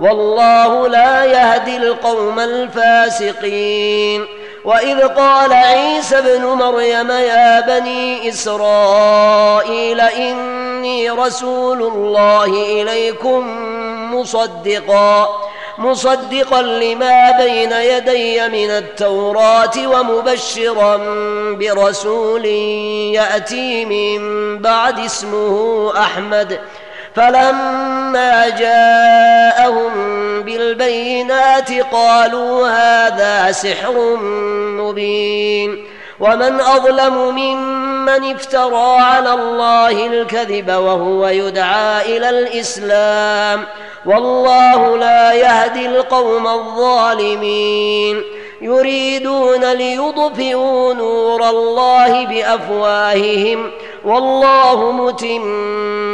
والله لا يهدي القوم الفاسقين. وإذ قال عيسى ابن مريم يا بني إسرائيل إني رسول الله إليكم مصدقا مصدقا لما بين يدي من التوراة ومبشرا برسول يأتي من بعد اسمه أحمد. فلما جاءهم بالبينات قالوا هذا سحر مبين ومن أظلم ممن افترى على الله الكذب وهو يدعى إلى الإسلام والله لا يهدي القوم الظالمين يريدون ليطفئوا نور الله بأفواههم والله متم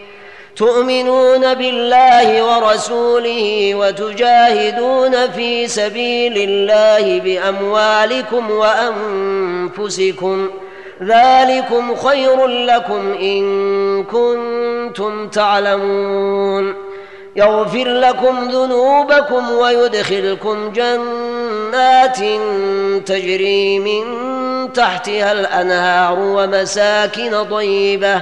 تؤمنون بالله ورسوله وتجاهدون في سبيل الله بأموالكم وأنفسكم ذلكم خير لكم إن كنتم تعلمون يغفر لكم ذنوبكم ويدخلكم جنات تجري من تحتها الأنهار ومساكن طيبة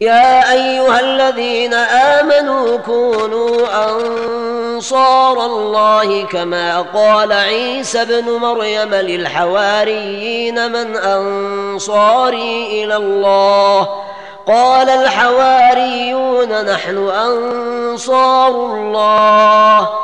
يا أيها الذين آمنوا كونوا أنصار الله كما قال عيسى ابن مريم للحواريين من أنصاري إلى الله. قال الحواريون نحن أنصار الله.